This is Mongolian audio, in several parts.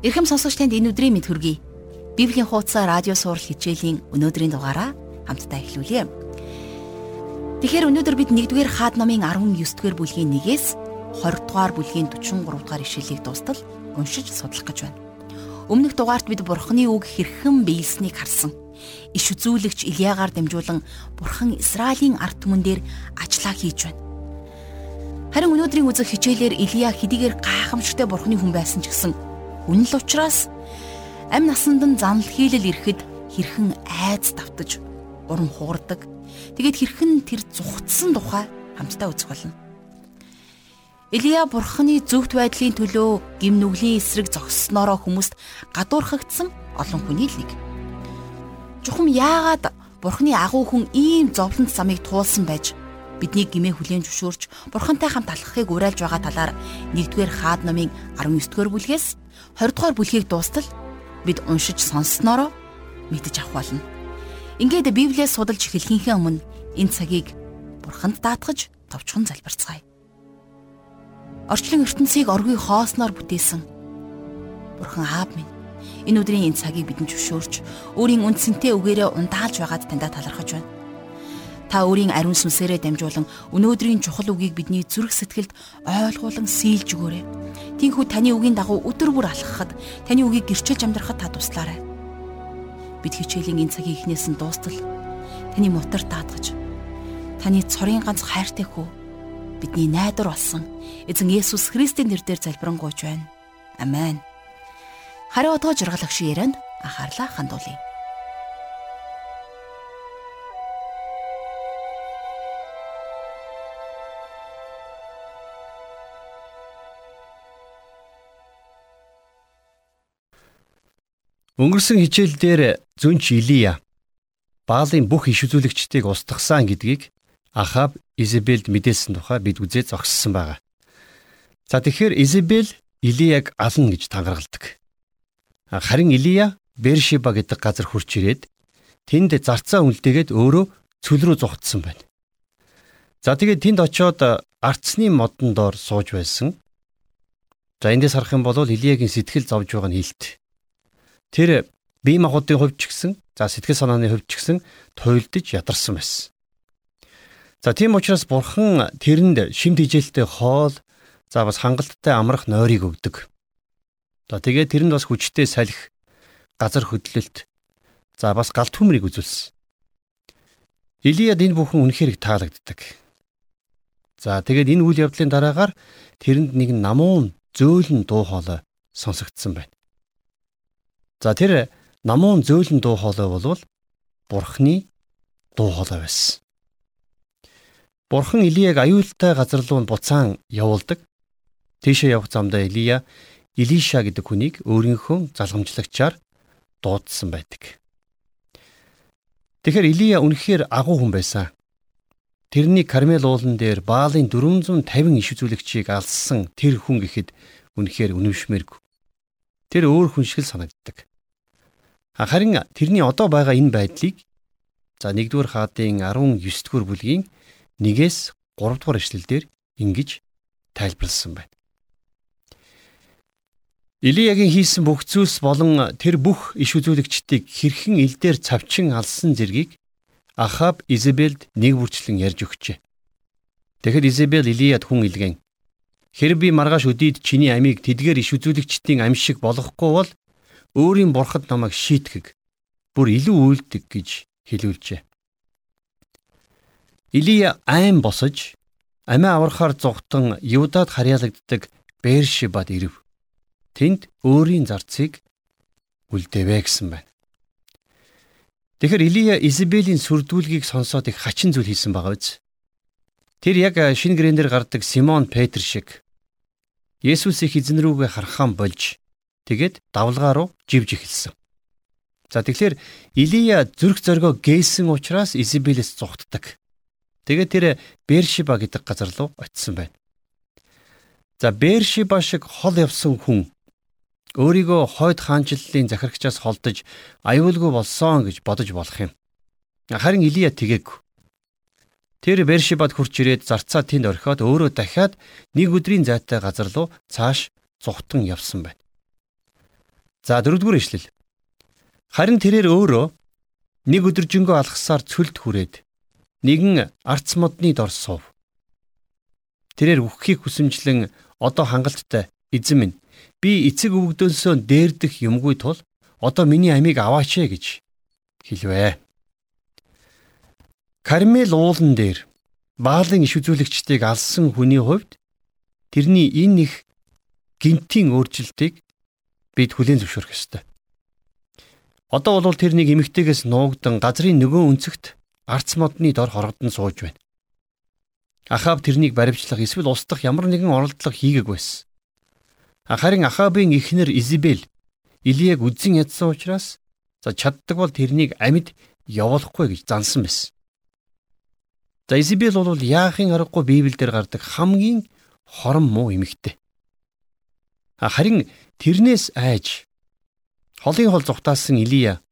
Ирхэм сонсогч танд энэ өдрийн мэд хүргэе. Библийн хуудас радио сурал хичээлийн өнөөдрийн дугаараа хамтдаа эхлүүлье. Тэгэхээр өнөөдөр бид 1-р хаад намын 19-р бүлгийн 1-ээс 20-р бүлгийн 43 дугаар ишлэлийг дуустал уншиж судлах гэж байна. Өмнөх дугаарт бид Бурхны үг хэрхэн биелснийг харсан. Иш үзүүлэгч Илиягаар дамжуулан Бурхан Израилийн ард түмэн дээр ажиллаа хийж байна. Харин өнөөдрийн үзэх хичээлээр Илия хэдийгээр гайхамшигтай Бурхны хүн байсан ч гэсэн үнэн л учраас амь насанд нь занл хийлэл ирэхэд хэрхэн айц давтаж урам хугардаг. Тэгээд хэрхэн тэр зүхтсан тухай хамтдаа үзэх болно. Илия бурхны зөвхт байдлын төлөө гим нүглийн эсрэг зогссноороо хүмүүст гадуурхагдсан олон хүний л нэг. Чухам яагаад бурхны агуу хүн ийм зовлонт замыг туулсан байж бидний гимээ хүлээн зөвшөөрч бурхантай хамт алхахыг уриалж байгаа талаар 1-р хаад номын 19-р бүлгээс 20 дугаар бүлгийг дуустал бид уншиж сонсснороо мэдэж авах болно. Ингээд Библиэс судалж эхлэхийнхээ өмнө энэ цагийг бурханд даатгаж товчхон залбирцгаая. Орчлон ертөнцийг оргүй хоосноор бүтээсэн Бурхан Аав минь энэ өдрийн энэ цагийг бидэнд зөвшөөрч өөрийн үндсэнтэй үгээрээ ундаалж байгаад таньда талархаж байна. Та өөрийн ариун сүнсээрээ дамжуулан өнөөдрийн чухал үгийг бидний зүрх сэтгэлд ойлгуулан сийлж өгөөрэй. Тинхүү таны үгийн дагуу өдөр бүр алхахад, таны үгийг гэрчилж амьдрахад та туслаарай. Бид хичээлийн энэ цагийн эхнээс нь дуустал таны мотор даатгаж таны цорын ганц хайртай хүү бидний найдвар болсон эзэн Есүс Христийн нэрээр залбирanгуйж байна. Амен. Хариу отгоо жургалагч ярианд анхаарлаа хандуулъя. Өнгөрсөн хичээл дээр зүнч Илия Баалын бүх иш үзүүлэгчдийг устгасан гэдгийг Ахаб Изебелд мэдээсэн тухай бид үзээ зогссон байгаа. За тэгэхээр Изебел Илияг ална гэж тангаргалдаг. Харин Илия Бершиба гэдэг газар хурч ирээд тэнд зарцаа үлдээгээд өөрөө цөл рүү зугтсан байна. За тэгээд тэнд очиод арцны модон доор сууж байсан. За эндээс харах юм бол Илиягийн сэтгэл зовж байгаа нь хэлт. Тэр бие махбодын хувьд ч гэсэн за сэтгэл санааны хувьд ч гэсэн туйлдж ядарсан байсан. За тийм учраас бурхан тэрэнд шимт хижээлтэй хоол за бас хангалттай амрах нойрыг өгдөг. За тэгээд тэрэнд бас хүчтэй салхи газар хөдлөлт за бас галт хүмрийг үзүүлсэн. Илияд энэ бүхэн үнэхээр таалагддаг. За тэгээд энэ үйл явдлын дараагаар тэрэнд нэг намуун зөөлөн дуу хоолой сонсогдсон байна. За тэр намуун зөөлөн дуу хоолой болвол Бурхны дуу хоолой байсан. Бурхан Илияг аюултай газар руу буцаан явуулдаг. Тийшээ явах замдаа Илия Илиша гэдэг хүнийг өөрийнхөө залгамжлагчаар дуудсан байдаг. Тэгэхээр Илия үнэхээр агуу хүн байсан. Тэрний Кармел уулан дээр Баалын 450 иш үзүүлэгчийг алсан тэр хүн гэхэд үнэхээр үнэмшмээргүй. Тэр өөр хүн шиг санагддаг. Харин тэрний одоо байгаа энэ байдлыг за 1-р хаадын 19-р бүлгийн 1-ээс 3-р эшлэлдэр ингэж тайлбарлсан байна. Илиягийн хийсэн бүх зүйлс болон тэр бүх иш үзүүлэгчдийг хэрхэн илдээр цавчин алсан зэргийг Ахаб Изебелд нэг бүрчлэн ярьж өгчээ. Тэгэхэд Изебел Илияд хүн илгэн Хэр би маргааш өдийд чиний амийг тэдгээр иш үзүүлэгчдийн ам шиг болгохгүй бол өөрийн бурхад намайг шийтгэг бүр илүү үйлдэг гэж хэлүүлжээ. Илия айн босож амиа аврахаар зугтан Юдад харьяалагддаг Бершибад ирэв. Тэнд өөрийн зарцыг үлдээвэ гэсэн байна. Тэгэхэр Илия Изабелийн сүрдүүлгийг сонсоод их хачин зүйл хийсэн байгаа биз. Тэр яг шинэ гэрэнээр гардаг Симон Петр шиг Есүсийг эзэн рүүгээ харахаан болж Тэгээд давлгаа руу живж эхэлсэн. За тэгэхээр Илия зүрх зоргоо гээсэн учраас Изабелээс зугтдаг. Тэгээд тэр Бершиба гэдэг газар руу очисон байна. За Бершиба шиг хол явсан хүн өөрийгөө хойд хаанчлалын захирагчаас холдож аюулгүй болсон гэж бодож болох юм. Харин Илия тэгээгүй. Тэр Бершибад хурч ирээд зарцаа тэнд орхиод өөрөө дахиад нэг өдрийн зайтай газар руу цааш зугтан явсан байна. За дөрөвдүгээр ишлэл. Харин тэрээр өөрөө нэг өдөржингөө алхасаар цөлд хүрээд нэгэн арц модны дор сув. Тэрээр үххийг хүсэмжлэн одоо хангалттай эзэн минь би эцэг өвгдөөсөө дээрдэх юмгүй тул одоо миний амийг аваач ээ гэж хэлвэ. Кармел уулан дээр Баалын иш үзүүлэгчдийг алсан хүний хувьд тэрний энэ их гинтийн өөрчлөлтийг бид хүлээн зөвшөөрөх ёстой. Одоо бол тэр нэг эмэгтэйгээс нуугдан газрын нөгөө өнцөгт арц модны дор хорогдсон сууж байна. Ахаб тэрнийг баривчлах эсвэл устгах ямар нэгэн оролдлого хийгээгүй байсан. Харин Ахабын эхнэр Изабел Илияг үдзэн ядсан учраас за чаддаг бол тэрнийг амьд явуулахгүй гэж зансан байсан. За Изабел бол яахын аргагүй Библиэлд гардаг хамгийн хорон муу эмэгтэй. Харин тэрнээс айж Холын хол зүхтаасан Илия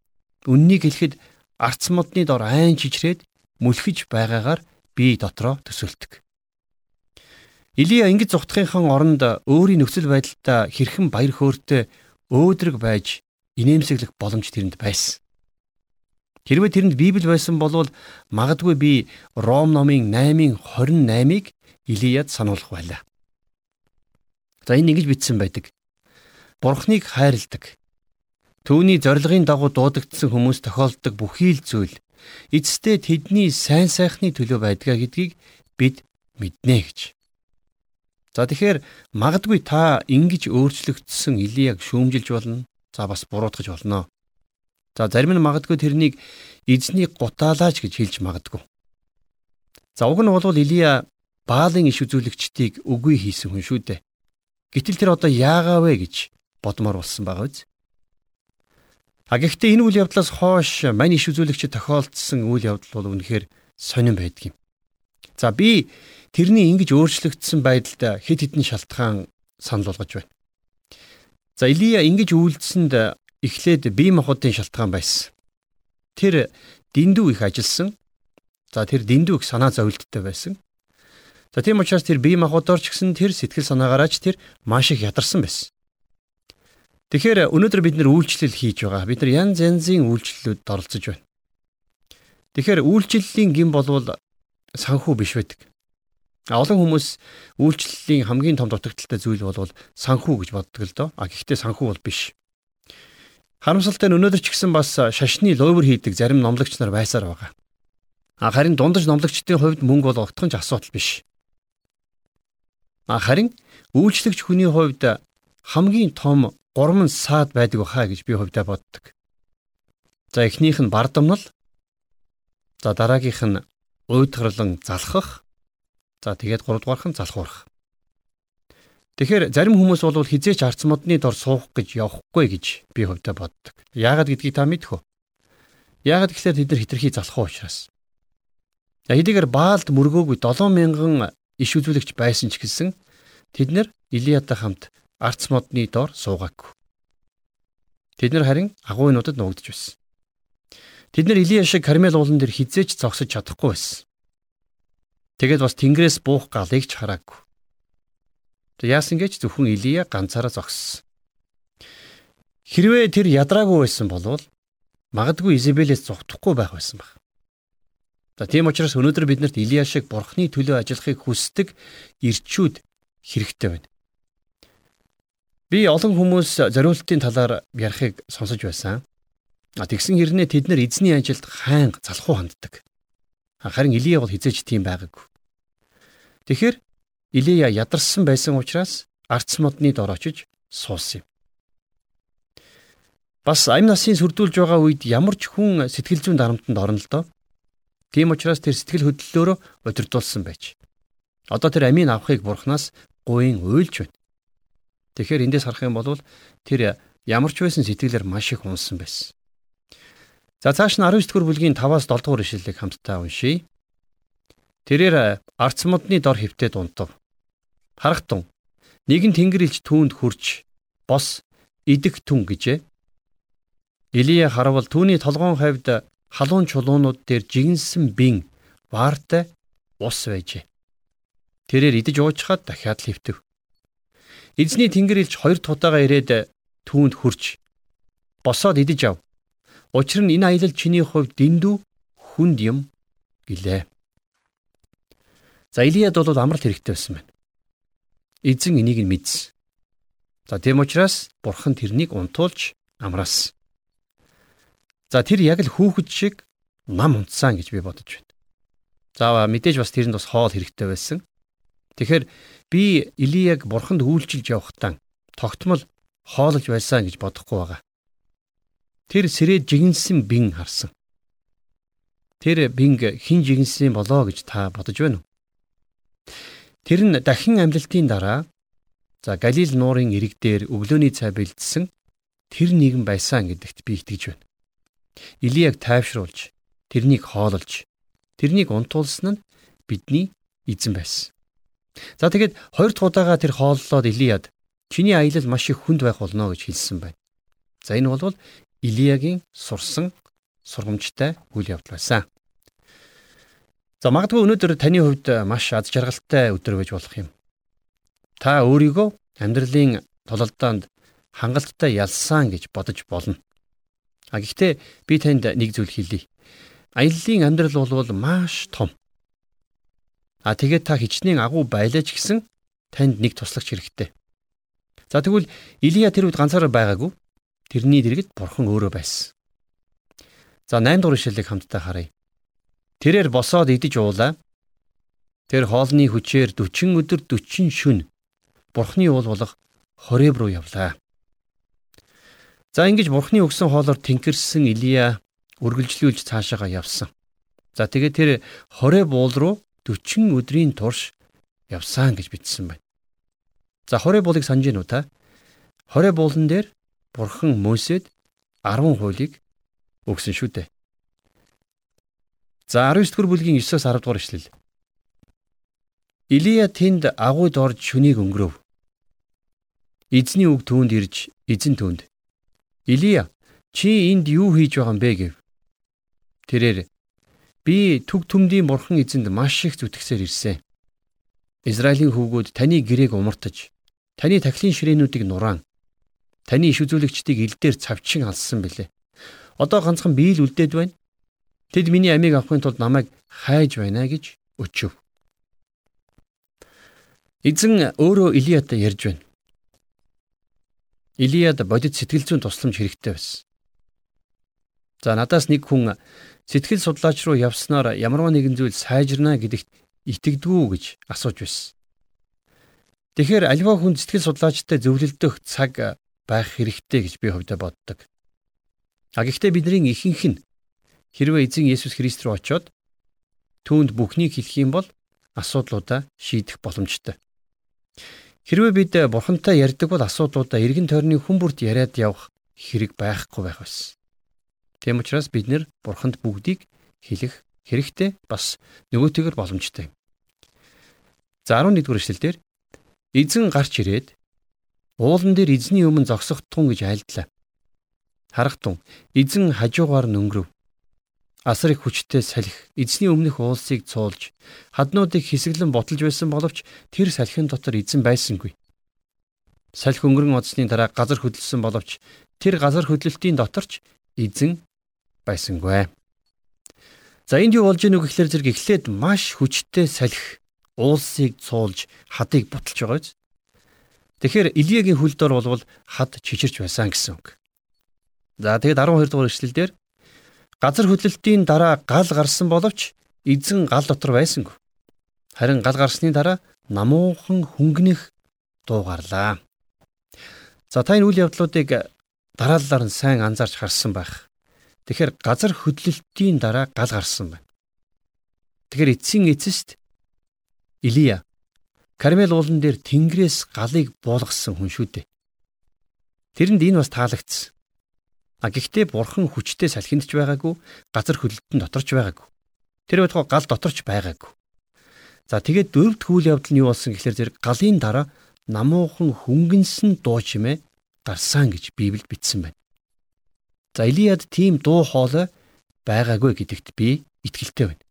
үннийг хэлэхэд арц модны дор айн чичрээд мүлхэж байгаагаар бие дотроо төсөөлдөг. Илия ингэж зүхтахынхан оронд өөрийн нөхцөл байдалтай хэрхэн баяр хөөртэй өөдрөг байж инээмсэглэх боломж тэрэнд байсан. Хэрвээ тэрэнд Библи байсан бол магадгүй би Ром номын 8:28-ыг Илияд сануулах байлаа. За энэ ингэж бичсэн байдаг. Бурхныг хайрладаг. Түүний зорилгын дагуу дуудагдсан хүмүүс тохиолддог бүхий л зүйл эцэстээ тэдний сайн сайхны төлөө байдгаа гэдгийг бид мэднэ гэж. За тэгэхээр магадгүй та ингэж өөрчлөгдсөн Илияг шүүмжилж болно. За бас буруутгаж болно. За зарим нь магадгүй тэрнийг эзний гутаалаач гэж хэлж магадгүй. За уг нь бол Илия Баалын иш үзүүлэгчдийг үгүй хийсэн хүн шүү дээ. Гэтэл тэр одоо яагаа вэ гэж бодмоор болсон байгаа биз? А гэхдээ энэ үйл явдлаас хойш мань иш үзүүлэгчид тохиолдсон үйл явдал бол үнэхээр сонирн байдаг юм. За би тэрний ингэж өөрчлөгдсөн байдалд хэд хэдэн шалтгаан санал болгож байна. За Илия ингэж үйлдсэнд эхлээд бие махбодын шалтгаан байсан. Тэр дэндүү их ажилласан. За тэр дэндүү их санаа зовлттой байсан. За тийм учраас тэр бие махбодоор ч гэсэн тэр сэтгэл санаагаараач тэр маш их ядарсан байсан. Тэгэхээр өнөөдөр бид нэр үйлчлэл хийж байгаа. Бид нар янз янзын үйлчлэлүүд оролцож байна. Тэгэхээр үйлчлэлийн гин болвол санхүү биш байдаг. Олон хүмүүс үйлчлэлийн хамгийн том дутагдaltaй зүйл бол санхүү гэж боддог л доо. А гэхдээ санхүү бол биш. Харамсалтай нь өнөөдөр ч гэсэн бас шашны ловер хийдэг зарим номлогч нар байсаар байгаа. А харин дундаж номлогчдын хувьд мөнгө бол огтхон ч асуудал биш. Харин үйлчлэгч хүний хувьд хамгийн том гурван саад байдаг баха гэж би хувьдаа боддог. За эхнийх нь бардамнал. За дараагийнх нь уйдгарлан залхах. За тэгээд гуравдугаарх нь залхуурах. Тэгэхээр зарим хүмүүс бол хизээч арц модны дор суух гэж явахгүй гэж би хувьдаа боддог. Яагаад гэдгийг та мэдэх үү? Яагаад гэхээр тэд нар хитрхи залхуу учраас. Хэдийгээр Баалд мөргөөгүй 7000 иш үзүүлэгч байсан ч гэсэн тэд нар Илиятай хамт арц модны доор суугаагүй. Тэд нар харин агуйнуудад нуугдж байсан. Тэд нар Илия шиг Кармел уулан дээр хизээч зогсож чадахгүй байсан. Тэгээд бас Тэнгэрээс буух галыг ч хараагүй. Тэг яасан гэж зөвхөн Илия ганцаараа зогссон. Хэрвээ тэр ядраагүй байсан бол магадгүй Изабелээс зугтахгүй байх байсан баг. За тийм учраас өнөөдөр биднэрт Илия шиг бурхны төлөө ажиллахыг хүсдэг ирчүүд хэрэгтэй байна. Би олон хүмүүс зориултын талаар ярихыг сонсож байсан. А тэгсэн хэрнээ тэд нар эзний ажилд хайнга залхуу ханддаг. Харин Илия бол хизээч тийм байгаагүй. Тэгэхээр Илия ядарсан байсан учраас арц модны дор очиж суусан юм. Бас амь насын сүрдүүлж байгаа үед ямар ч хүн сэтгэл зүйн дарамтанд орно л доо. Тийм учраас тэр сэтгэл хөдлөлөөрөө удирдуулсан байж. Одоо тэр амийн авахыг бурхнаас гуйн уйлж байна. Тэгэхээр эндээс харах юм бол тэр ямар ч байсан сэтгэлээр маш их унсан байсан. За цааш нь 19 дэх бүлгийн 5-аас 7 дугаар ишлэлийг хамтдаа уншийе. Тэрээр арц модны дор хөвтөд унтав. Харахтун нэгэн тэнгэр илч түүнд хурж бос идэх түн гэжээ. Илия харавал түүний толгоон хавьд халуун чулуунууд дээр жигэнсэн бин ваартай ус байжээ. Тэрээр идэж уучхад дахиад л хөвтөв. Эзний тэнгэр илч хоёр тудаага ирээд түүнд хурж босоод идэж ав. Учир нь энэ аялал чиний хувьд дэндүү хүнд юм гэлээ. За Илияд бол амралт хэрэгтэй байсан байна. Эзэн энийг нь мэдсэн. За тийм учраас бурхан тэрнийг унтуулж амраасан. За тэр яг л хүүхэд шиг нам унтсан гэж би бодож байна. За мэдээж бас тэрэнд бас хоол хэрэгтэй байсан. Тэгэхээр би Илияг бурханд үйлчилж явахдаа тогтмол хоолж байсан гэж бодохгүй байгаа. Тэр сэрээ жигэнсэн бин харсан. Тэр бинг хин жигэнсэн болоо гэж та бодож байна уу? Тэр нь дахин амлалтын дараа за Галил нуурын ирэг дээр өглөөний цай бэлдсэн тэр нэгэн байсан гэдэгт би итгэж байна. Илияг тайвшруулж, тэрнийг хоололж, тэрнийг унтуулсан нь бидний эзэн байсан. За тэгээд хоёр дахь удаага тэр хооллоод Илияд чиний аялал маш их хүнд байх болно гэж хэлсэн байна. За энэ бол Илиягийн сурсан сургамжтай үйл явдал байсан. За магадгүй өнөөдөр таны хувьд маш аз жаргалтай өдөр байж болох юм. Та өөрийгөө амьдралын тололдоонд хангалттай ялсан гэж бодож болно. А гэхдээ би танд нэг зүйл хэлье. Аяллаа амьдрал бол маш том. А тэгээд та хичнээн агуу байлаач гэсэн танд нэг туслагч хэрэгтэй. За тэгвэл Илия тэр үед ганцаараа байгаагүй. Тэрний дэргэд бурхан өөрөө байсан. За 8 дугаар ишлэлийг хамтдаа харъя. Тэрээр босоод идэж уулаа. Тэр хоолны хүчээр 40 өдөр 40 шүн Бурхны уул болох Хореб руу явлаа. За ингэж Бурхны өгсөн хоолоор тэнкэрсэн Илия үргэлжлүүлж цаашаага явсан. За тэгээд тэр Хореб уул руу 40 өдрийн турш явсан гэж бичсэн байна. За Хореб уулыг санаж гинүү та? Хореб уулан дээр Бурхан Мөсед 10 хуулийг өгсөн шүү дээ. За 19 дэх бүлгийн 9-оос 10 дугаар ишлэл. Илия тэнд агуйд орж шүнийг өнгөрөв. Эзний үг түүнд ирж эзэн түүнд Илия чи энд юу хийж байгаа юм бэ гэв. Тэрээр би түг түмдийн бурхан эзэнд маш их зүтгэсээр ирсэн. Израилийн хүүгүүд таны гэрээг умартаж, таны тахилын ширээнүүдийг нураан, таны иш үзүүлэгчдийг илдээр цавчин алсан билээ. Одоо ганцхан би л үлдээд байна. Тэд миний амийг авахын тулд намайг хайж байна гэж өчөв. Эзэн өөрөө Илияд ярьж байна. Илияд бодит сэтгэл зүйн тусламж хэрэгтэй байсан. За надаас нэг хүн сэтгэл судлаач руу явснаар ямарваа нэгэн зүйл сайжирна гэдэгт итгэдэггүй гэж асууж байсан. Тэгэхээр альва хүн сэтгэл судлаачтай зөвлөлдөх цаг байх хэрэгтэй гэж би хувьдаа боддог. А гэхдээ бидний ихэнх нь Хэрвээ эзэн Есүс Христ рүү очиод түүнд бүхнийг хэлэх юм бол асуудлуудаа шийдэх боломжтой. Хэрвээ бид бурхантай ярьдаг бол асуудлуудаа эргэн тойрны хүн бүрт яриад явах хэрэг байхгүй байх байсан. Тийм учраас бид нэр бурханд бүгдийг хэлэх хэрэгтэй бас нөгөөтэйгэр боломжтой. За 11-р эшлэлдэр эзэн гарч ирээд уулан дээр эзний өмнө зогсохдтун гэж айлдлаа. Харахтун эзэн хажуугаар нөнгөрөв асар их хүчтэй салхи эзний өмнөх уулсыг цуулж хаднуудыг хэсэглэн ботолж байсан боловч тэр салхин дотор эзэн байсангүй. Салхи өнгөрөн оцсны дараа газар хөдлөсөн боловч тэр газар хөдлөлтийн доторч эзэн байсангүй. За энд юу болж ийнү гэхлээр зэрэг эхлээд маш хүчтэй салхи уулсыг цуулж хадыг ботолж байгаа биз. Тэгэхээр Илиягийн хөлдөр болвол хад чичирч байсан гэсэн үг. За тэгээд 12 дугаар эшлэлдэр Газар хөдлөлтийн дараа гал гарсан боловч эзэн гал дотор байсангүй. Харин гал гарсны дараа намуухан хөнгөнөх дуу гарлаа. За та энэ үйл явдлуудыг дараалалаар нь сайн анзаарч харсан байх. Тэгэхээр газар хөдлөлтийн дараа гал гарсан байна. Тэгэхээр эцсийн эцэст Илия Кармел уулан дээр Тэнгэрээс галыг буулгасан хүн шүү дээ. Тэрэнд энэ бас таалагдсан. А гэхдээ бурхан хүчтэй салхиндч байгаагүй, газар хөдлөлтөнд доторч байгаагүй. Тэр байтугай гал доторч байгаагүй. За тэгээд дөрөвд хүл явдал нь юу болсон гэхээр зэрэг галын дараа намуухан хөнгөнсөн дуу чимээ гарсан гэж Библиэд бичсэн байна. За Илияд тийм дуу хоолой байгаагүй гэдэгт би итгэлтэй байна.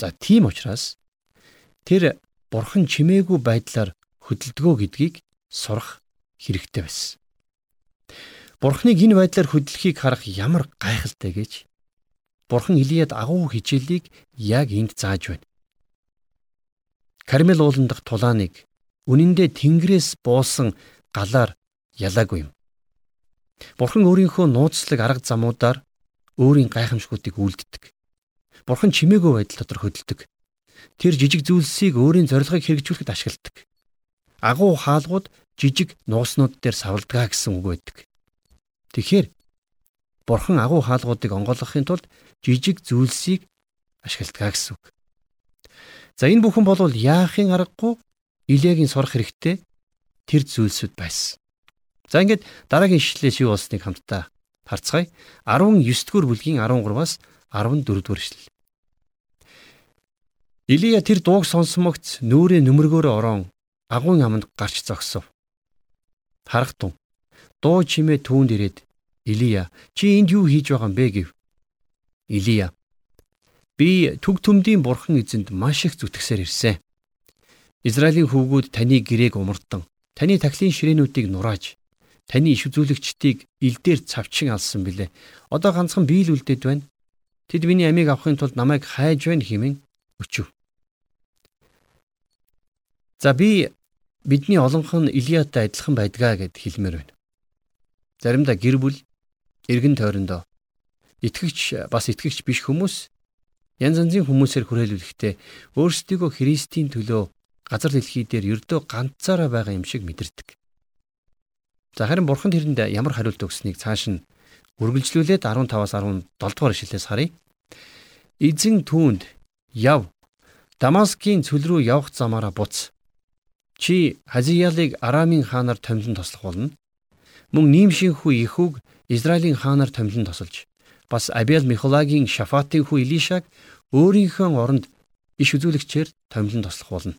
За тийм учраас тэр бурхан чимээгүй байдлаар хөдөлдгөө гэдгийг сурах хэрэгтэй байсан. Бурхныг энэ байдлаар хөдлөхийг харах ямар гайхалтай гэж Бурхан Илияд агуу хичээлийг яг энд зааж байна. Кармел уулан дахь тулааныг үнэндээ тэнгэрээс буусан галаар ялаагүй юм. Бурхан өөрийнхөө нууцлаг арга замуудаар өөрийн гайхамшгуудыг үлддэг. Бурхан чимээгүй байдал дотор хөдөлдөг. Тэр жижиг зүйлсийг өөрийн зорилгыг хэрэгжүүлэхэд ашигладаг. Агуу хаалгууд жижиг нууснууд дээр савлдгаа гэсэн үг байдаг. Тэгэхээр Бурхан агуу хаалгуудыг онгойлгохын тулд жижиг зүйлсийг ашигладаг гэсэн үг. За энэ бүхэн бол яахын аргагүй Илиягийн сурах хэрэгтэй тэр зүйлсүүд байсан. За ингээд дараагийн ишлэлээс юу болсныг хамтдаа харцгаая. 19 дугаар бүлгийн 13-аас 14 дугаар ишлэл. Илия тэр дууг сонсомогц нүрээ нүмергөөрөө орон агуун аманд гарч зогсов. Харахтун дуу чимээ түүнд ирээд Илия чи энд юу хийж байгаа юм бэ гэв. Илия би түг түмдийн бурхан эзэнд маш их зүтгэсээр ирсэн. Израилийн хүүгүүд таны гэрээг умардан таны тахлын ширээнүүдийг нурааж таны иш үзүүлэгчдийг илдээр цавчин алсан билээ. Одоо ганцхан биел үлдээд байна. Тэд миний амийг авахын тулд намайг хайж байна хэмээн өчөв. За би бидний олонх нь Илиятай адилхан байдгаа гэд хэлмээр байна. Заримдаа гэр бүл эргэн тойрондоо итгэгч бас итгэгч биш хүмүүс янз янзын хүмүүсээр хүрээлүүлэхдээ өөрсдийгөө Христийн төлөө газар дэлхий дээр ердөө ганцаараа байгаа юм шиг мэдэрдэг. За харин бурхан тэрэнд ямар хариулт өгснийг цааш нь үргэлжлүүлээд 15-аас 17 дугаар ишлэлээс харъя. Эзэн түүнд яв Дамаскийн цөл рүү явах замаараа буц. Чи Хазиялыг Арамын хаанаар томилон тослох болно. Мөн Нимшийн хүү Ихүг Израилийн хаанаар томилон тосолж бас Абиал Михолагийн Шафатын хүү Илишаг өөрийнхөө оронд иш үзүүлэгчээр томилон тослох болно.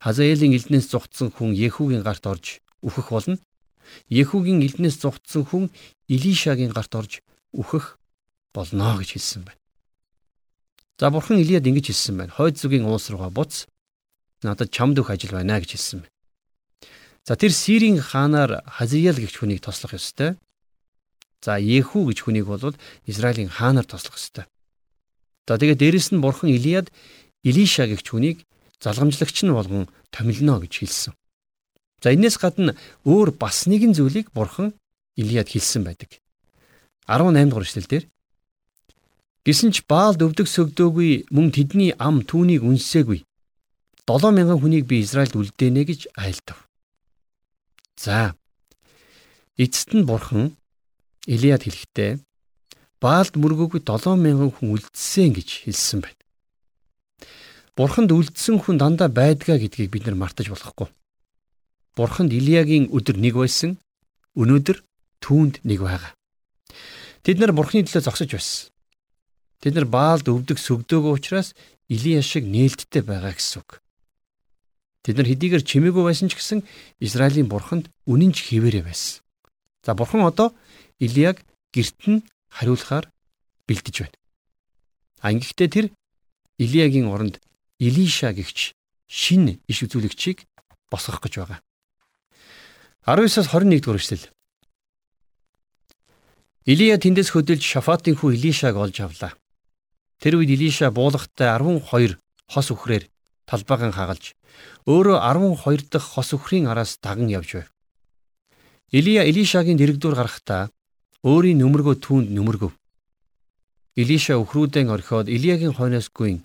Хазаэлийн элднээс зугтсан хүн Ехүүгийн гарт орж үхэх болно. Ехүүгийн элднээс зугтсан хүн Илишагийн гарт орж үхэх болно гэж хэлсэн байна. За бурхан Илияд ингэж хэлсэн байна. Хойд зүгийн уус руугаа буц. Надад чамд өх ажил байна гэж хэлсэн байна. За тэр Сирийн хаанаар Хазиял гэгч хүнийг тослох ёстой. За Ехүү гэж хүнийг бол Израилийн хаанаар тослох ёстой. За тэгээд дээрэс нь бурхан Илияд Илиша гэгч хүнийг залгамжлагч нь болгон томилно гэж хэлсэн. За энэс гадна өөр бас нэгэн зүйлийг бурхан Илияд хэлсэн байдаг. 18 дугаар эшлэл дээр Гисэн ч Баалд өвдөг сөгдөөгүй мөн тэдний ам түүнийг үнсээгүй. 7000 хүнийг би Израильд үлдээнэ гэж айлдав. За. Эцэст нь бурхан Илияд хэлэхдээ Баалд мөргөөгүй 7000 хүн үлдсэн гэж хэлсэн байна. Бурханд үлдсэн хүн дандаа байдгаа гэдгийг бид нар мартаж болохгүй. Бурханд Илиягийн өдөр нэг байсан. Өнөөдөр түүнд нэг байгаа. Тэд нар Бурханы төлөө зогсож байсан. Тэд нар Баалд өвдөг сөгдөөгөө учраас Илия шиг нээлттэй байгаа гэсэн үг. Тэд нар хэдийгээр чимээгүй байсан ч гэсэн Израилийн Бурханд үнэн ч хിവэрэ байсан. За Бурхан одоо Илияг герт нь хариулахаар бэлдэж байна. А ингэхдээ тэр Илиягийн оронд Илиша гэгч шин иш үзүүлэгчийг босгох гэж байгаа. 19-аас 21 дугаар эшлэл. Илия тэндээс хөдөлж Шафатын хүү Илишаг олж авлаа. Тэр үед Илиша буулгахтай 12 хос үхрээр талбайгаан хагалж өөрөө 12 дахь хос үхрийн араас даган явж байв. Илия Илишагийн дэрэгдүр гарахдаа өөрийн нүмергөө түүнд нүмергөв. Илиша өхрүүдэн орхиод Илиягийн хойноос гүйн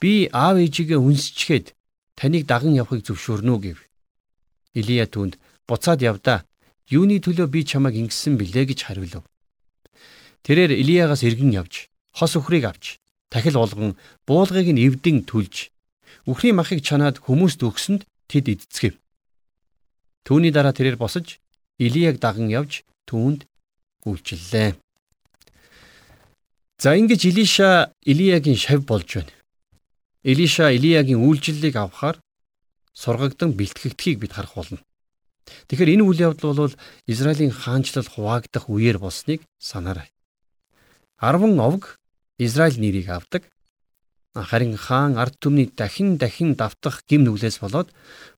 би аав ээжигээ үнсчгээд таныг даган явахыг зөвшөөрнө үү гэв. Илия түүнд буцаад явдаа. Юуны төлөө би чамайг ингэсэн билээ гэж хариулв. Тэрээр Илиягаас эргэн явж хос өхрийг авч дахил уулган буулгыг нь эвдэн түлж үхрийн махыг чанаад хүмүүст өгсөнд тэд эдцгэв. Түүний дараа тэрээр босож Илияг даган явж түүнд үйлчиллээ. За ингэж Илиша Илиягийн шав болж байна. Илиша Илиягийн үйлчлэлийг авахар сургагдан бэлтгэгдхийг бид харах болно. Тэгэхээр энэ үйл явдал бол Израилийн хаанчлал хуваагдах үеэр болсныг санаарай. 10 овг Израиль нэрийг авдаг. Харин хаан ард түмний дахин дахин давтах гим нүглээс болоод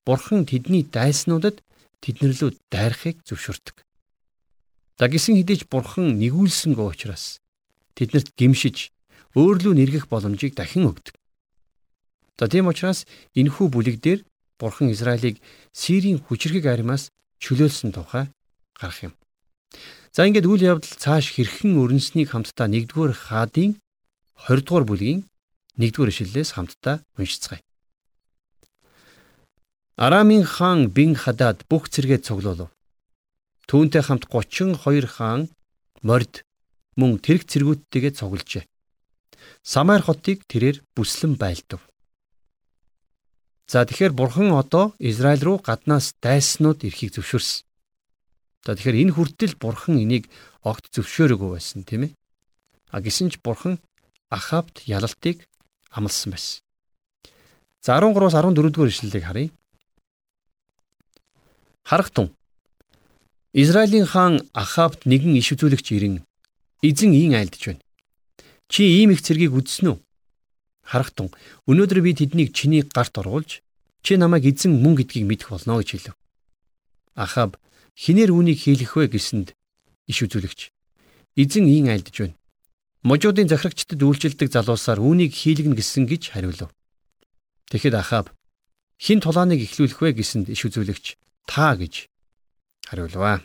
бурхан тэдний дайснуудад тэднэрлүү дайрахыг зөвшөөрдөг. За гисэн хідэж бурхан нэгүүлсэнгөө учраас тэднэрт гимшиж өөрлөө нэргэх боломжийг дахин өгдөг. За тийм учраас энэхүү бүлэг дээр бурхан Израилийг Сирийн хүчрхэг аримаас чөлөөлсөн тухай гарах юм. За ингээд үйл явдал цааш хэрхэн өрнөснийг хамтдаа 1-р хаадын 20-р бүлгийн 1-р ишлэлээс хамтдаа уншицгаая. Арамын хаан Бин Хадад бүх зэрэгээ цуглуулв. Түүнтэй хамт 32 хаан морд мөн тэрэг цэргүүдтэйгээ цуглжээ. Самар хотыг тэрээр бүслэн байлдав. За тэгэхээр бурхан одоо Израиль руу гаднаас дайснууд ирэхийг зөвшөөрсөн. За тэгэхээр энэ хүртэл бурхан энийг огт зөвшөөрөөгүй байсан тийм ээ. А гисэн ч бурхан Ахавд ялалтыг амласан байсан. За 13-аас 14 дугаар ишлэлийг харъя. Харах тун. Израилийн хаан Ахавд нэгэн иш үзүүлэгч ирэн эзэн ийн айлдж байна. Чи ийм их цэргийг үзсэн үү? Харах тун. Өнөөдөр би тэднийг чиний гарт оруулж чи намайг эзэн мөн гэдгийг мэдэх болно гэж хэлв. Ахав Хинээр үүнийг хийлэх вэ гэсэнд иш үзүүлэгч эзэн ийн айлдж байна. Можуудын захирагчдад үйлчлдэг залуусаар үүнийг хийлгэнэ гэсэн гэж хариулв. Тэгэхэд Ахаб хин тулааныг эхлүүлэх вэ гэсэнд иш үзүүлэгч та гэж хариулваа.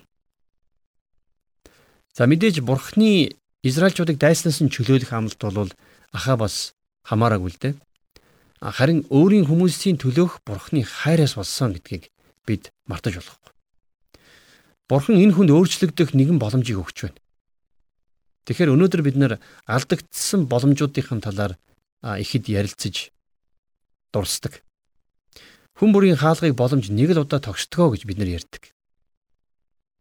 За мэдээж бурхны Израильчуудыг дайснаас нь чөлөөлөх амлалт бол Ахабас хамаараагүй л дээ. Харин өөрийн хүмүүсийн төлөөх бурхны хайраас болсон гэдгийг бид мартаж болохгүй. Бурхан энэ хүнд өөрчлөгдөх нэгэн боломжийг өгч байна. Тэгэхээр өнөөдөр бид нэр алдагдсан боломжуудын талаар ихэд ярилцаж дурсдаг. Хүн бүрийн хаалгыг боломж нэг л удаа тогшдгоо гэж бид нар ярьдаг.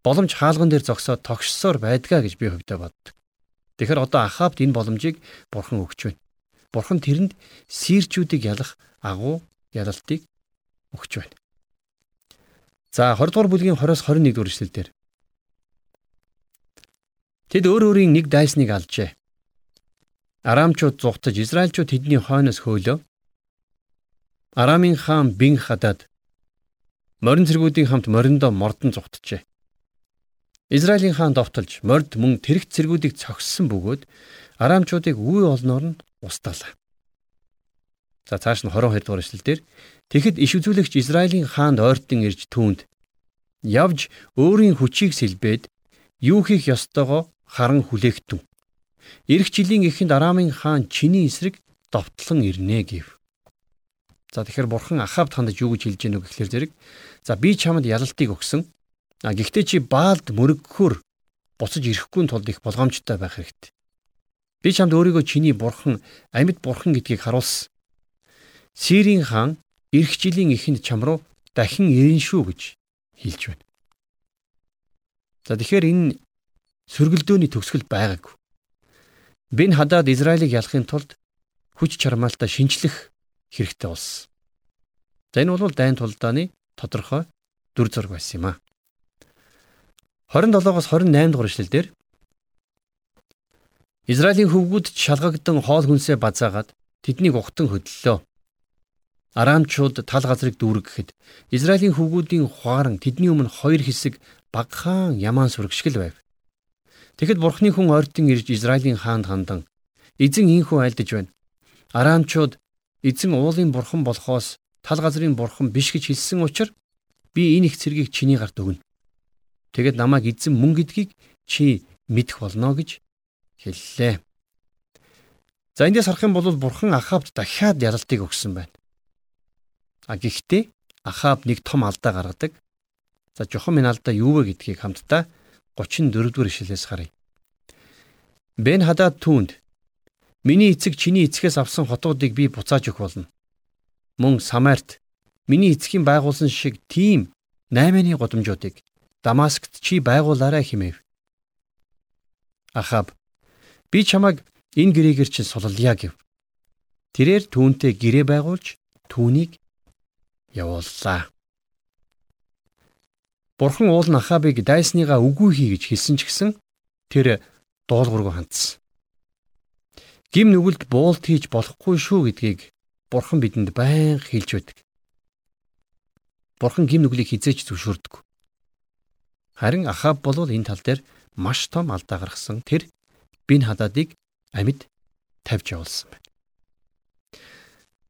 Боломж хаалган дээр зогсоод тогшсоор байдгаа гэж би хувьдаа боддог. Тэгэхээр одоо Ахабд энэ боломжийг бурхан өгч байна. Бурхан тэрэнд сирчүүдийг ялах агуу ялалтыг өгч байна. За 20 дугаар бүлгийн 20-с 21 дугаар эшлэлдэр Тэд өөр өөрийн нэг дайсныг алжээ. Арамчууд зугтаж Израильчууд тэдний хойноос хөөлөө. Арамын хаан Бин Хадад морин цэргүүдийн хамт мориндоо мордон зугтжээ. Израилийн хаан довтолж морд мөн тэрэг цэргүүдийг цогссон бөгөөд арамчуудыг үе олноор нь устгаалаа. За цааш нь 22 дугаар эшлэлдэр Тэгэхэд иш үзүүлэгч Израилийн хаанд ойртон ирж түүнд явж өөрийн хүчийг сэлбээд юу хийх ёстойгоо харан хүлээгтэн. Ирэх жилийн эхэнд Арамын хаан чиний эсрэг довтлон ирнэ гэв. За тэгэхээр бурхан Ахавд хандаж юу гэж хэлж гэнэ вэ гэхлээр зэрэг за би чамд ялалтыг өгсөн. А гэхдээ чи Баалд мөрөггөхөр буцаж ирэхгүй тулд их болгоомжтой байх хэрэгтэй. Би чамд өөрийгөө чиний бурхан, амьд бурхан гэдгийг харуулсан. Сирийн хаан эх жилийн эхэнд чам руу дахин ирнэ шүү гэж хэлж байна. За тэгэхээр энэ сөргөлдөөний төгсгөл байгаагүй. Бин хадаад Израилийг ялахын тулд хүч чармаалтаа шинчлэх хэрэгтэй болсон. За энэ бол дайн тулдааны тодорхой дүр зураг байсан юм а. 27-оос 28 дугаар эшлэлдэр Израилийн хөвгүүд шалгагдан хоол хүнсээ базаагаад тэднийг ухтан хөдлөлөө. Арамчууд тал газрыг дүүргэхэд Израилийн хөвгүүдийн хуаран тэдний өмнө хоёр хэсэг багахан ямаан сүргшгэл байв. Тэгэхэд Бурхны хүн ойртон ирж Израилийн хаанд хандан эзэн ийхүү айлдж байна. Арамчууд эзэн уулын бурхан болохоос тал газрын бурхан биш гэж хэлсэн учраас би энэ их цэргийг чиний гарт өгнө. Тэгэд намайг эзэн мөн гэдгийг чи мэдэх болно гэж хэллээ. За эндээс харах юм бол бурхан Ахавд дахиад ялалтыг өгсөн байна. А гэхдээ Ахаб нэг том алдаа гаргадаг. За жохон минь алдаа юу вэ гэдгийг хамтдаа 34 дугаар ишлэлээс харъя. Бен хадад түүнд миний эцэг чиний эцгээс авсан хотуудыг би буцааж өгөх болно. Мөн Самарт миний эцгийн байгуулсан шиг тийм 8-ны годомжуудыг Дамаскт чи байгуулаарай хэмэв. Ахаб би чамайг энэ гэрээгээр чинь суллая гэв. Тэрээр түүнтэй гэрээ байгуулж түүнийг явууллаа. Бурхан уул нь Ахабыг дайсныгаа үгүй хий гэж хэлсэн ч гэсэн тэр дуулуургүй хандсан. Гим нүгэлд буулт хийж болохгүй шүү гэдгийг Бурхан бидэнд байнга хэлж байдаг. Бурхан гим нүглийг хизээч зөвшөөрдөг. Харин Ахаб бол энэ тал дээр маш том алдаа гаргасан тэр бин хададыг амьд тавьж явуулсан байна.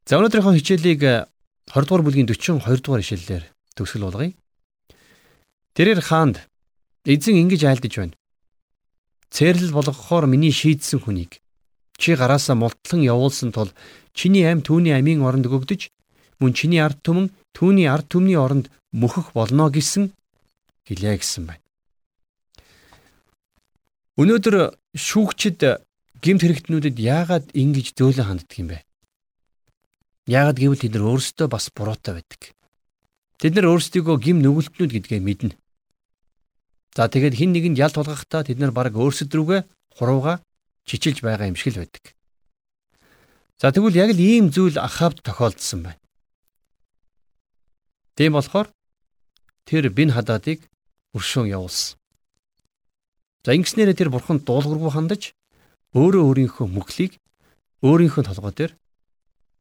За өнөөдрийнхөө хичээлийг 20 дугаар бүлгийн 42 дугаар ишлэлээр төгсгөл болгоё. Тэрээр хаанд эзэн ингэж айлдаж байна. Цээрлэл болгохоор миний шийдсэн хүнийг чи гараасаа мултлан явуулсан тул чиний ам түүний амийн оронд өгөгдөж мөн чиний ард түмэн түүний ард түмний оронд мөхөх болно гэсэн хэлээ гэсэн байна. Өнөөдөр шүүгчд гемт хэрэгтнүүдэд яагаад ингэж зөөлөн ханддаг юм бэ? Яагаад гэвэл тэд нар өөрсдөө бас буруутай байдаг. Тэд нар өөрсдийгөө гим нүгэлтнүүд гэдгээ мэднэ. За тэгээд хин нэгэнд ял тулгахдаа тэд нар баг өөрсдөд рүүгээ хурууга чичилж байгаа юм шиг л байдаг. За тэгвэл яг л ийм зүйл Ахавд тохиолдсон байна. Тийм болохоор тэр бин хададыг өршөөн явуулсан. За ингэснээр тэр бурхан дуулуургүй хандаж өөрөө өөрийнхөө мөглийг өөрийнхөө толгой дээр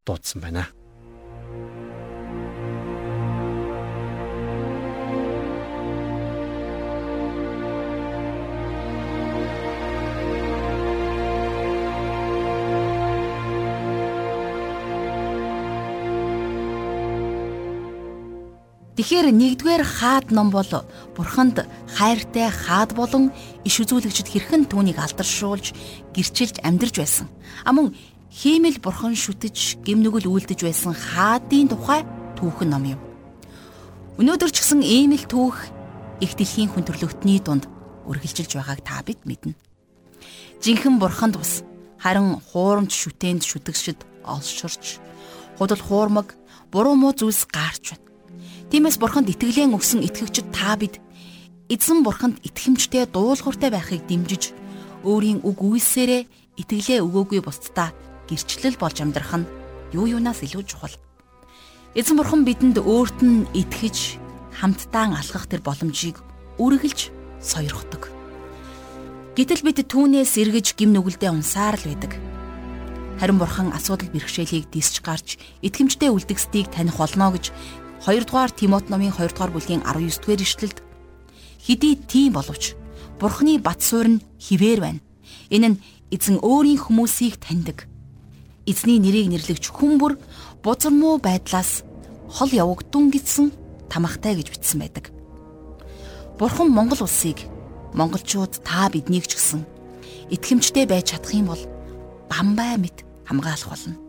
дуудсан байна. Тэгэхээр нэгдүгээр хаад ном бол бурханд хайртай хаад болон иш үзүүлэгчд хэрхэн түүнийг алдаршуулж гэрчилж амьдрж байсан. Амун хиймэл бурхан шүтэж гимнүгэл үйлдэж байсан хаадын тухай түүхэн ном юм. Өнөөдөр ч гэсэн ийм л түүх их дэлхийн хүн төрлөختний дунд үргэлжилж байгааг та бид мэднэ. Жинхэнэ бурханд бас харин хуурамч шүтээнд шүтгшид олширч худал хуурмаг буруу муу зүйлс гаарч байна. Тиймээс бурханд итгэлэн өгсөн итгэгчид та бид эзэн бурханд итгэмжтэй дуулууртай байхыг дэмжиж өөрийн үг үйлсээрээ итгэлээ өгөөгүй бусдаа гэрчлэл болж амьдрах нь юу юунаас илүү чухал. Эзэн бурхан бидэнд өөрт нь итгэж хамтдаа алхах тэр боломжийг үргэлж сойрходог. Гэтэл бид түүнээс эргэж гим нүгэлдээ унсаар л байдаг. Харин бурхан асуудал бэрхшээлийг дисч гарч итгэмжтэй үлдгэсдийг таних болно гэж 2 дугаар Тимот номын 2 дугаар бүлгийн 19 дугаар ишлэлд хэдий тийм боловч Бурхны бат суурь нь хിവэр байна. Энэ нь эзэн өөрийн хүмүүсийг таньдаг. Эзний нэрийг нэрлэгч хүн бүр бузар муу байдлаас хол явагдун гэсэн тамахтай гэж бичсэн байдаг. Бурхан Монгол улсыг монголчууд та биднийг ч гэсэн итгэмжтэй байж чадах юм бол бамбай мэд хамгаалах болно.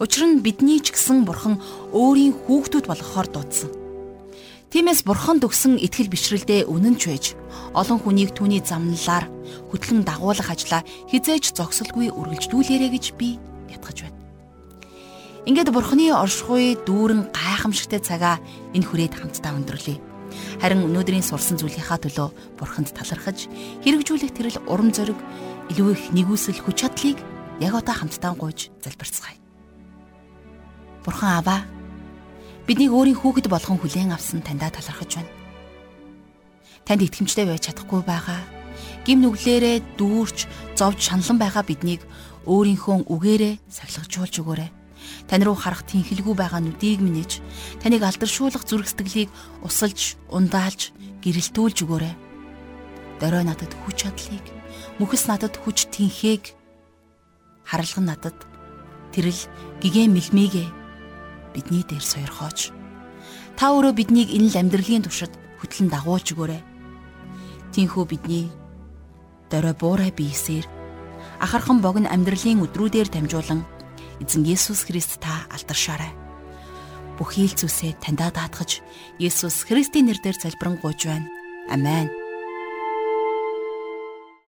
Учир нь бидний ч гэсэн бурхан өөрийн хүүхдүүд болгохоор дуудсан. Тиймээс бурханд өгсөн итгэл бишрэлдээ үнэнч байж олон хүнийг түүний замналаар хөтлөн дагуулах ажлаа хизээж зогсолгүй үргэлжлүүлээрэ гэж би ятгах байна. Ингээд бурханы оршихуй дүүрэн гайхамшигтай цагаа энэ хүрээд хамтдаа өндөрлөе. Харин өнөөдрийн сурсан зүйлийнхаа төлөө бурханд талархаж хэрэгжүүлэх тэрл урам зориг илүү их нэгүсэл хүч чадлыг яг одоо хамтдаа гуйж залбирцгаая. Бурхан аваа биднийг өөрийн хүүхэд болгон хүлээн авсан таньдаа талархаж байна. Танд итгэмжтэй байж чадахгүй байгаа. Гим нүглээрээ дүүрч зовж шаналан байгаа биднийг өөрийнхөө үгээрээ сахилгажуулж өгөөрэй. Тань руу харах тэнхэлгүй байгаа нүдийг минэж таныг алдаршуулах зүрх сэтгэлийг усалж, ундаалж, гэрэлтүүлж өгөөрэй. Дорой надад хүч чадлыг, мөхс надад хүч тэнхээг, харалган надад тэрл гигэн мэлмигээ бидний дээр сойрхооч. Та өөрөө биднийг энэ л амьдралын туршид хөтлөн дагуулж өгөөрэй. Тинхүү бидний дөрөө буурай биесээр ахархан богино амьдралын өдрүүдээр дамжуулан эзэн Есүс Христ та алдаршаарай. Бүхий л зүйлсээ таньдаа даатгаж Есүс Христийн нэрээр залбирanгуйж байна. Амен.